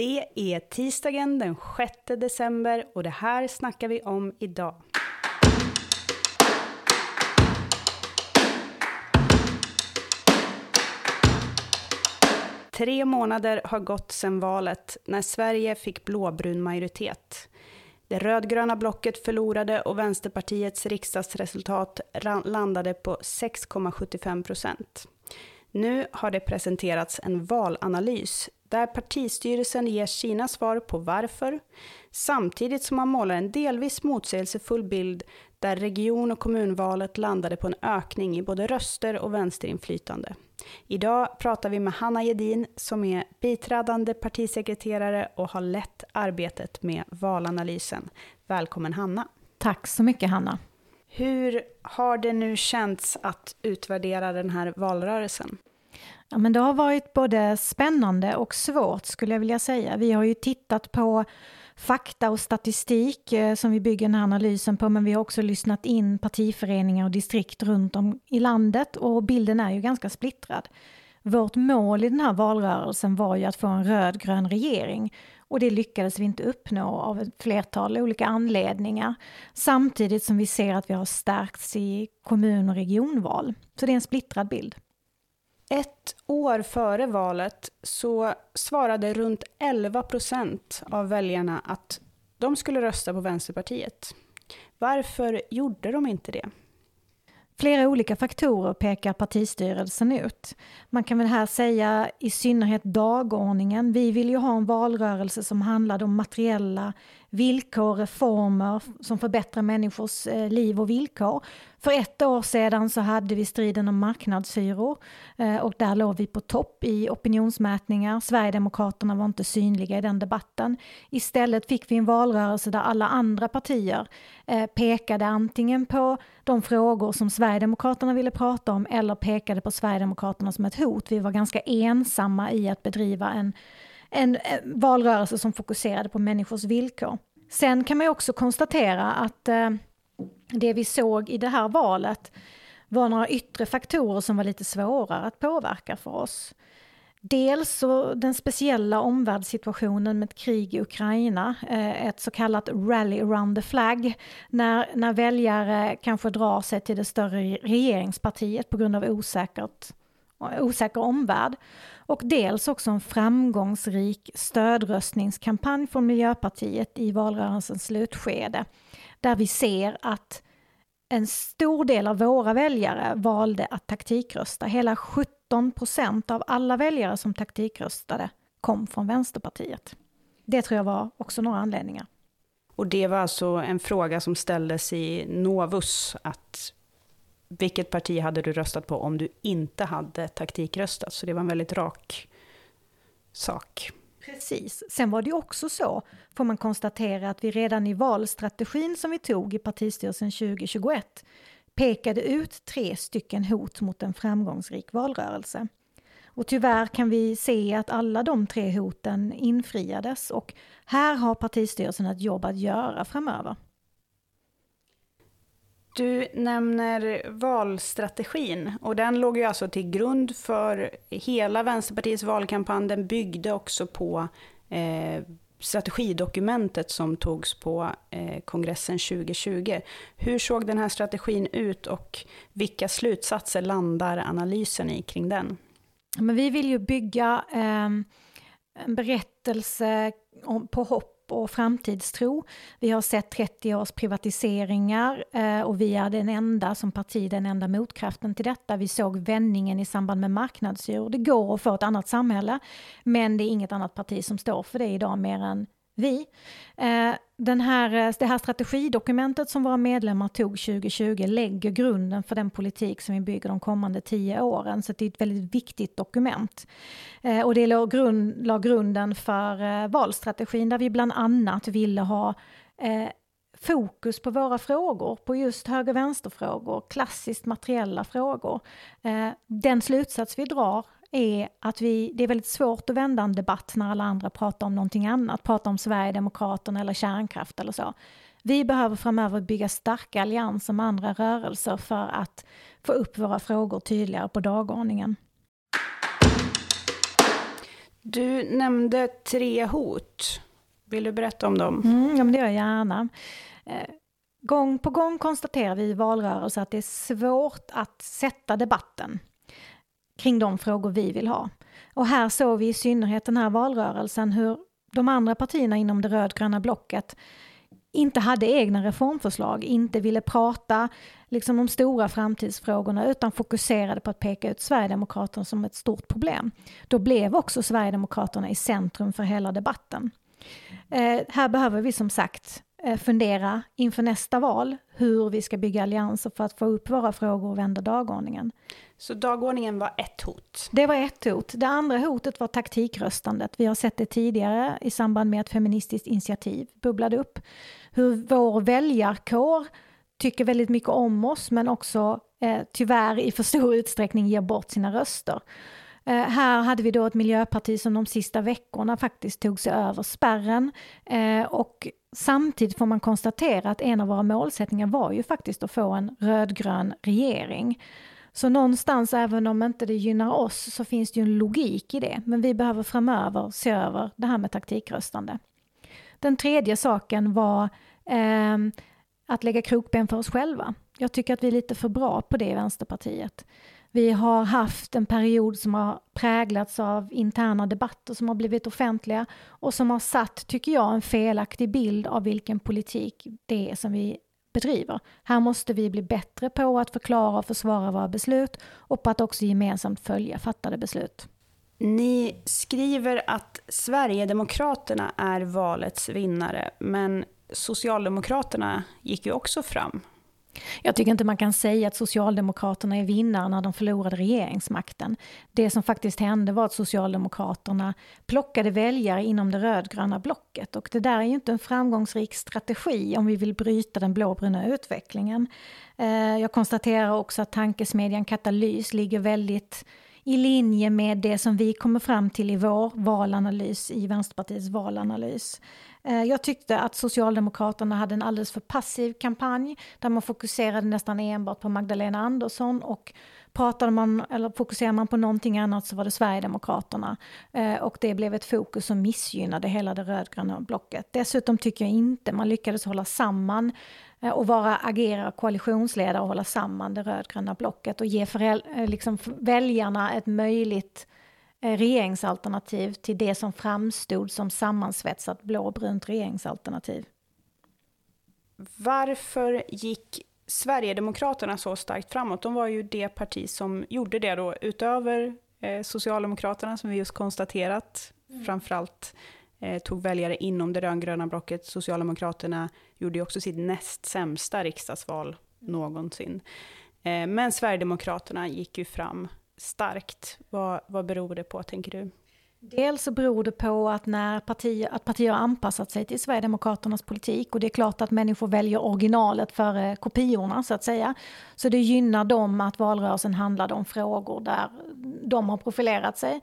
Det är tisdagen den 6 december och det här snackar vi om idag. Tre månader har gått sedan valet när Sverige fick blåbrun majoritet. Det rödgröna blocket förlorade och Vänsterpartiets riksdagsresultat landade på 6,75 procent. Nu har det presenterats en valanalys där partistyrelsen ger sina svar på varför, samtidigt som man målar en delvis motsägelsefull bild där region och kommunvalet landade på en ökning i både röster och vänsterinflytande. Idag pratar vi med Hanna Gedin som är biträdande partisekreterare och har lett arbetet med valanalysen. Välkommen Hanna! Tack så mycket Hanna! Hur har det nu känts att utvärdera den här valrörelsen? Ja, men det har varit både spännande och svårt skulle jag vilja säga. Vi har ju tittat på fakta och statistik eh, som vi bygger den här analysen på, men vi har också lyssnat in partiföreningar och distrikt runt om i landet och bilden är ju ganska splittrad. Vårt mål i den här valrörelsen var ju att få en rödgrön regering och det lyckades vi inte uppnå av ett flertal olika anledningar. Samtidigt som vi ser att vi har stärkts i kommun och regionval. Så det är en splittrad bild. Ett år före valet så svarade runt 11 procent av väljarna att de skulle rösta på Vänsterpartiet. Varför gjorde de inte det? Flera olika faktorer pekar partistyrelsen ut. Man kan väl här säga i synnerhet dagordningen. Vi vill ju ha en valrörelse som handlade om materiella villkor, reformer som förbättrar människors eh, liv och villkor. För ett år sedan så hade vi striden om marknadshyror eh, och där låg vi på topp i opinionsmätningar. Sverigedemokraterna var inte synliga i den debatten. Istället fick vi en valrörelse där alla andra partier eh, pekade antingen på de frågor som Sverigedemokraterna ville prata om eller pekade på Sverigedemokraterna som ett hot. Vi var ganska ensamma i att bedriva en en eh, valrörelse som fokuserade på människors villkor. Sen kan man ju också konstatera att eh, det vi såg i det här valet var några yttre faktorer som var lite svårare att påverka för oss. Dels så den speciella omvärldssituationen med ett krig i Ukraina, eh, ett så kallat rally around the flag, när, när väljare kanske drar sig till det större regeringspartiet på grund av osäkert, Eh, osäker omvärld. Och dels också en framgångsrik stödröstningskampanj från Miljöpartiet i valrörelsens slutskede. Där vi ser att en stor del av våra väljare valde att taktikrösta. Hela 17 procent av alla väljare som taktikröstade kom från Vänsterpartiet. Det tror jag var också några anledningar. Och det var alltså en fråga som ställdes i Novus, att vilket parti hade du röstat på om du inte hade taktikröstat? Så det var en väldigt rak sak. Precis. Sen var det också så, får man konstatera, att vi redan i valstrategin som vi tog i partistyrelsen 2021 pekade ut tre stycken hot mot en framgångsrik valrörelse. Och tyvärr kan vi se att alla de tre hoten infriades och här har partistyrelsen ett jobb att göra framöver. Du nämner valstrategin och den låg ju alltså till grund för hela Vänsterpartiets valkampanj. Den byggde också på eh, strategidokumentet som togs på eh, kongressen 2020. Hur såg den här strategin ut och vilka slutsatser landar analysen i kring den? Men vi vill ju bygga eh, en berättelse om, på hopp och framtidstro. Vi har sett 30 års privatiseringar eh, och vi är den enda som parti, den enda motkraften till detta. Vi såg vändningen i samband med marknadshyror. Det går att få ett annat samhälle, men det är inget annat parti som står för det idag mer än vi. Eh, den här, eh, det här strategidokumentet som våra medlemmar tog 2020 lägger grunden för den politik som vi bygger de kommande tio åren. Så det är ett väldigt viktigt dokument. Eh, och det la, grund, la grunden för valstrategin där vi bland annat ville ha fokus på våra frågor, på just höger-vänster-frågor, klassiskt materiella frågor. Den slutsats vi drar är att vi, det är väldigt svårt att vända en debatt när alla andra pratar om någonting annat, pratar om Sverigedemokraterna eller kärnkraft eller så. Vi behöver framöver bygga starka allianser med andra rörelser för att få upp våra frågor tydligare på dagordningen. Du nämnde tre hot. Vill du berätta om dem? Mm, ja, men det gör jag gärna. Eh, gång på gång konstaterar vi i valrörelsen att det är svårt att sätta debatten kring de frågor vi vill ha. Och här såg vi i synnerhet den här valrörelsen hur de andra partierna inom det rödgröna blocket inte hade egna reformförslag, inte ville prata liksom de stora framtidsfrågorna utan fokuserade på att peka ut Sverigedemokraterna som ett stort problem. Då blev också Sverigedemokraterna i centrum för hela debatten. Eh, här behöver vi som sagt fundera inför nästa val hur vi ska bygga allianser för att få upp våra frågor och vända dagordningen. Så dagordningen var ett hot? Det var ett hot. Det andra hotet var taktikröstandet. Vi har sett det tidigare i samband med att Feministiskt initiativ bubblade upp. Hur vår väljarkår tycker väldigt mycket om oss men också eh, tyvärr i för stor utsträckning ger bort sina röster. Eh, här hade vi då ett miljöparti som de sista veckorna faktiskt tog sig över spärren eh, och samtidigt får man konstatera att en av våra målsättningar var ju faktiskt att få en rödgrön regering. Så någonstans, även om inte det gynnar oss, så finns det ju en logik i det. Men vi behöver framöver se över det här med taktikröstande. Den tredje saken var eh, att lägga krokben för oss själva. Jag tycker att vi är lite för bra på det i Vänsterpartiet. Vi har haft en period som har präglats av interna debatter som har blivit offentliga och som har satt, tycker jag, en felaktig bild av vilken politik det är som vi bedriver. Här måste vi bli bättre på att förklara och försvara våra beslut och på att också gemensamt följa fattade beslut. Ni skriver att Sverigedemokraterna är valets vinnare, men Socialdemokraterna gick ju också fram. Jag tycker inte man kan säga att Socialdemokraterna är vinnare när de förlorade regeringsmakten. Det som faktiskt hände var att Socialdemokraterna plockade väljare inom det rödgröna blocket och det där är ju inte en framgångsrik strategi om vi vill bryta den blåbruna utvecklingen. Eh, jag konstaterar också att tankesmedjan Katalys ligger väldigt i linje med det som vi kommer fram till i vår valanalys, i Vänsterpartiets valanalys. Eh, jag tyckte att Socialdemokraterna hade en alldeles för passiv kampanj där man fokuserade nästan enbart på Magdalena Andersson och pratade man, eller fokuserade man på någonting annat så var det Sverigedemokraterna. Eh, och det blev ett fokus som missgynnade hela det rödgröna blocket. Dessutom tycker jag inte man lyckades hålla samman eh, och vara, agera koalitionsledare och hålla samman det rödgröna blocket och ge föräl- liksom väljarna ett möjligt Eh, regeringsalternativ till det som framstod som sammansvetsat blåbrunt regeringsalternativ. Varför gick Sverigedemokraterna så starkt framåt? De var ju det parti som gjorde det då, utöver eh, Socialdemokraterna som vi just konstaterat, mm. framförallt eh, tog väljare inom det rödgröna blocket. Socialdemokraterna gjorde ju också sitt näst sämsta riksdagsval mm. någonsin. Eh, men Sverigedemokraterna gick ju fram starkt. Vad, vad beror det på, tänker du? Dels så beror det på att när partier, att partier har anpassat sig till Sverigedemokraternas politik och det är klart att människor väljer originalet före kopiorna så att säga. Så det gynnar dem att valrörelsen handlade om frågor där de har profilerat sig.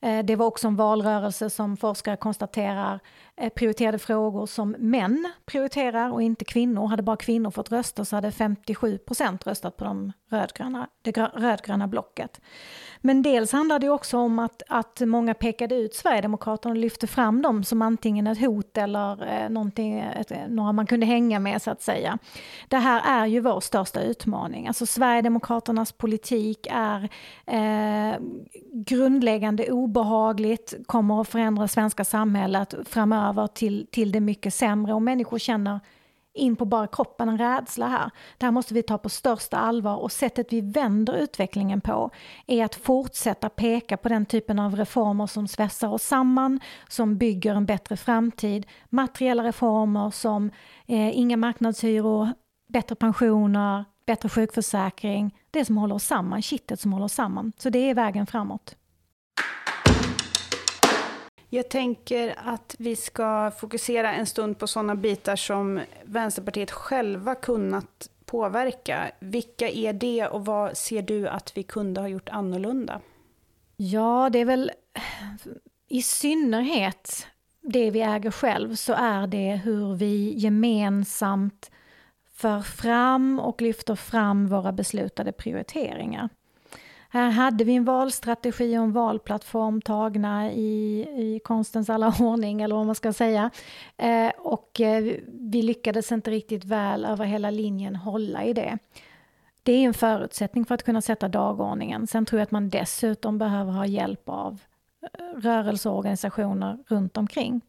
Eh, det var också en valrörelse som forskare konstaterar eh, prioriterade frågor som män prioriterar och inte kvinnor. Hade bara kvinnor fått rösta så hade 57 procent röstat på de rödgröna, det rödgröna blocket. Men dels handlar det också om att, att många pekade ut Sverigedemokraterna och lyfte fram dem som antingen ett hot eller eh, någonting, ett, eh, några man kunde hänga med så att säga. Det här är ju vår största utmaning. Alltså Sverigedemokraternas politik är eh, grundläggande obehagligt, kommer att förändra svenska samhället framöver till, till det mycket sämre och människor känner in på bara kroppen en rädsla här. Det här måste vi ta på största allvar och sättet vi vänder utvecklingen på är att fortsätta peka på den typen av reformer som svetsar oss samman, som bygger en bättre framtid, materiella reformer som eh, inga marknadshyror, bättre pensioner, bättre sjukförsäkring, det som håller oss samman, kittet som håller oss samman. Så det är vägen framåt. Jag tänker att vi ska fokusera en stund på sådana bitar som Vänsterpartiet själva kunnat påverka. Vilka är det och vad ser du att vi kunde ha gjort annorlunda? Ja, det är väl i synnerhet det vi äger själv så är det hur vi gemensamt för fram och lyfter fram våra beslutade prioriteringar. Här hade vi en valstrategi och en valplattform tagna i, i konstens alla ordning, eller vad man ska säga. Eh, och eh, vi lyckades inte riktigt väl över hela linjen hålla i det. Det är en förutsättning för att kunna sätta dagordningen. Sen tror jag att man dessutom behöver ha hjälp av eh, rörelseorganisationer runt omkring.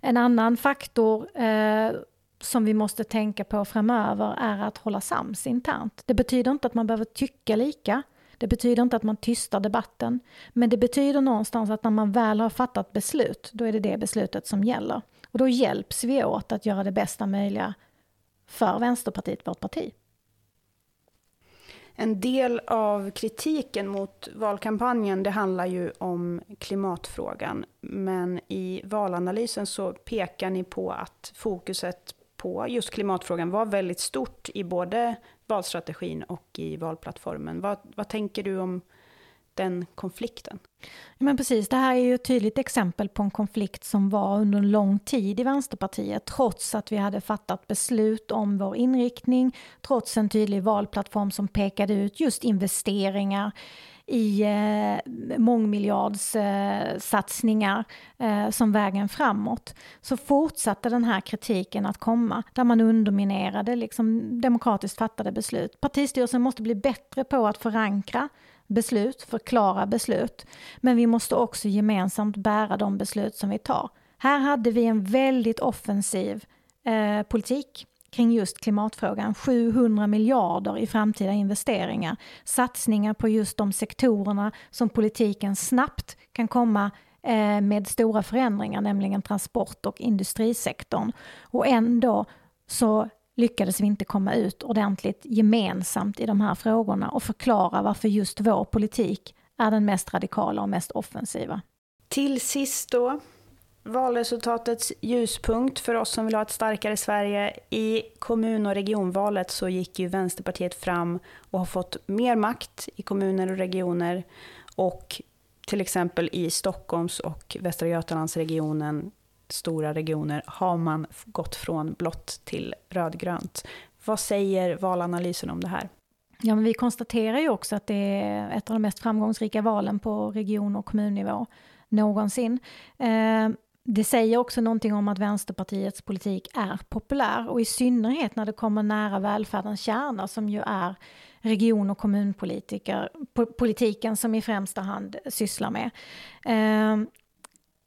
En annan faktor eh, som vi måste tänka på framöver är att hålla sams internt. Det betyder inte att man behöver tycka lika. Det betyder inte att man tystar debatten. Men det betyder någonstans att när man väl har fattat beslut, då är det det beslutet som gäller. Och då hjälps vi åt att göra det bästa möjliga för Vänsterpartiet, vårt parti. En del av kritiken mot valkampanjen det handlar ju om klimatfrågan. Men i valanalysen så pekar ni på att fokuset på just klimatfrågan var väldigt stort i både valstrategin och i valplattformen. Vad, vad tänker du om den konflikten? Men precis, det här är ju ett tydligt exempel på en konflikt som var under en lång tid i Vänsterpartiet, trots att vi hade fattat beslut om vår inriktning, trots en tydlig valplattform som pekade ut just investeringar i eh, mångmiljardssatsningar eh, eh, som vägen framåt, så fortsatte den här kritiken att komma, där man underminerade liksom, demokratiskt fattade beslut. Partistyrelsen måste bli bättre på att förankra beslut, förklara beslut. Men vi måste också gemensamt bära de beslut som vi tar. Här hade vi en väldigt offensiv eh, politik kring just klimatfrågan. 700 miljarder i framtida investeringar. Satsningar på just de sektorerna som politiken snabbt kan komma eh, med stora förändringar, nämligen transport och industrisektorn. Och ändå så lyckades vi inte komma ut ordentligt gemensamt i de här frågorna och förklara varför just vår politik är den mest radikala och mest offensiva. Till sist då, valresultatets ljuspunkt för oss som vill ha ett starkare Sverige. I kommun och regionvalet så gick ju Vänsterpartiet fram och har fått mer makt i kommuner och regioner och till exempel i Stockholms och Västra Götalandsregionen stora regioner har man gått från blått till rödgrönt. Vad säger valanalysen om det här? Ja, men vi konstaterar ju också att det är ett av de mest framgångsrika valen på region och kommunnivå någonsin. Eh, det säger också någonting om att Vänsterpartiets politik är populär och i synnerhet när det kommer nära välfärdens kärna som ju är region och kommunpolitiker, politiken som i främsta hand sysslar med. Eh,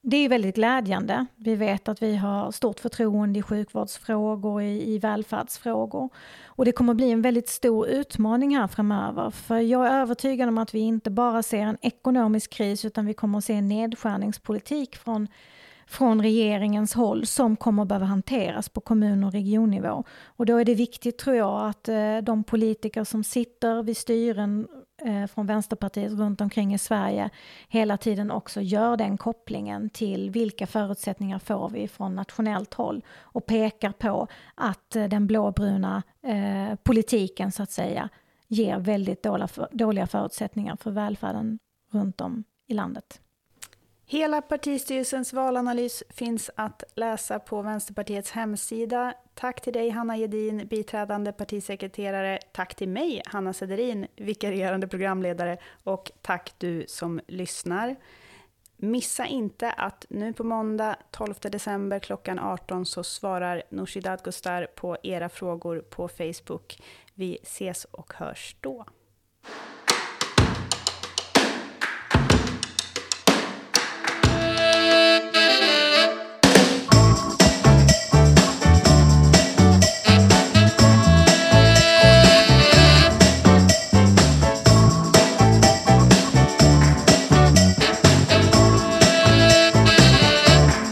det är väldigt glädjande. Vi vet att vi har stort förtroende i sjukvårdsfrågor, i, i välfärdsfrågor. Och det kommer bli en väldigt stor utmaning här framöver. För jag är övertygad om att vi inte bara ser en ekonomisk kris utan vi kommer att se en nedskärningspolitik från från regeringens håll som kommer att behöva hanteras på kommun och regionnivå. Och då är det viktigt tror jag att eh, de politiker som sitter vid styren eh, från Vänsterpartiet runt omkring i Sverige hela tiden också gör den kopplingen till vilka förutsättningar får vi från nationellt håll och pekar på att eh, den blåbruna politiken så att säga ger väldigt dåliga förutsättningar för välfärden runt om i landet. Hela partistyrelsens valanalys finns att läsa på Vänsterpartiets hemsida. Tack till dig Hanna Gedin, biträdande partisekreterare. Tack till mig Hanna Sederin, vikarierande programledare. Och tack du som lyssnar. Missa inte att nu på måndag 12 december klockan 18 så svarar Nooshi Dadgostar på era frågor på Facebook. Vi ses och hörs då.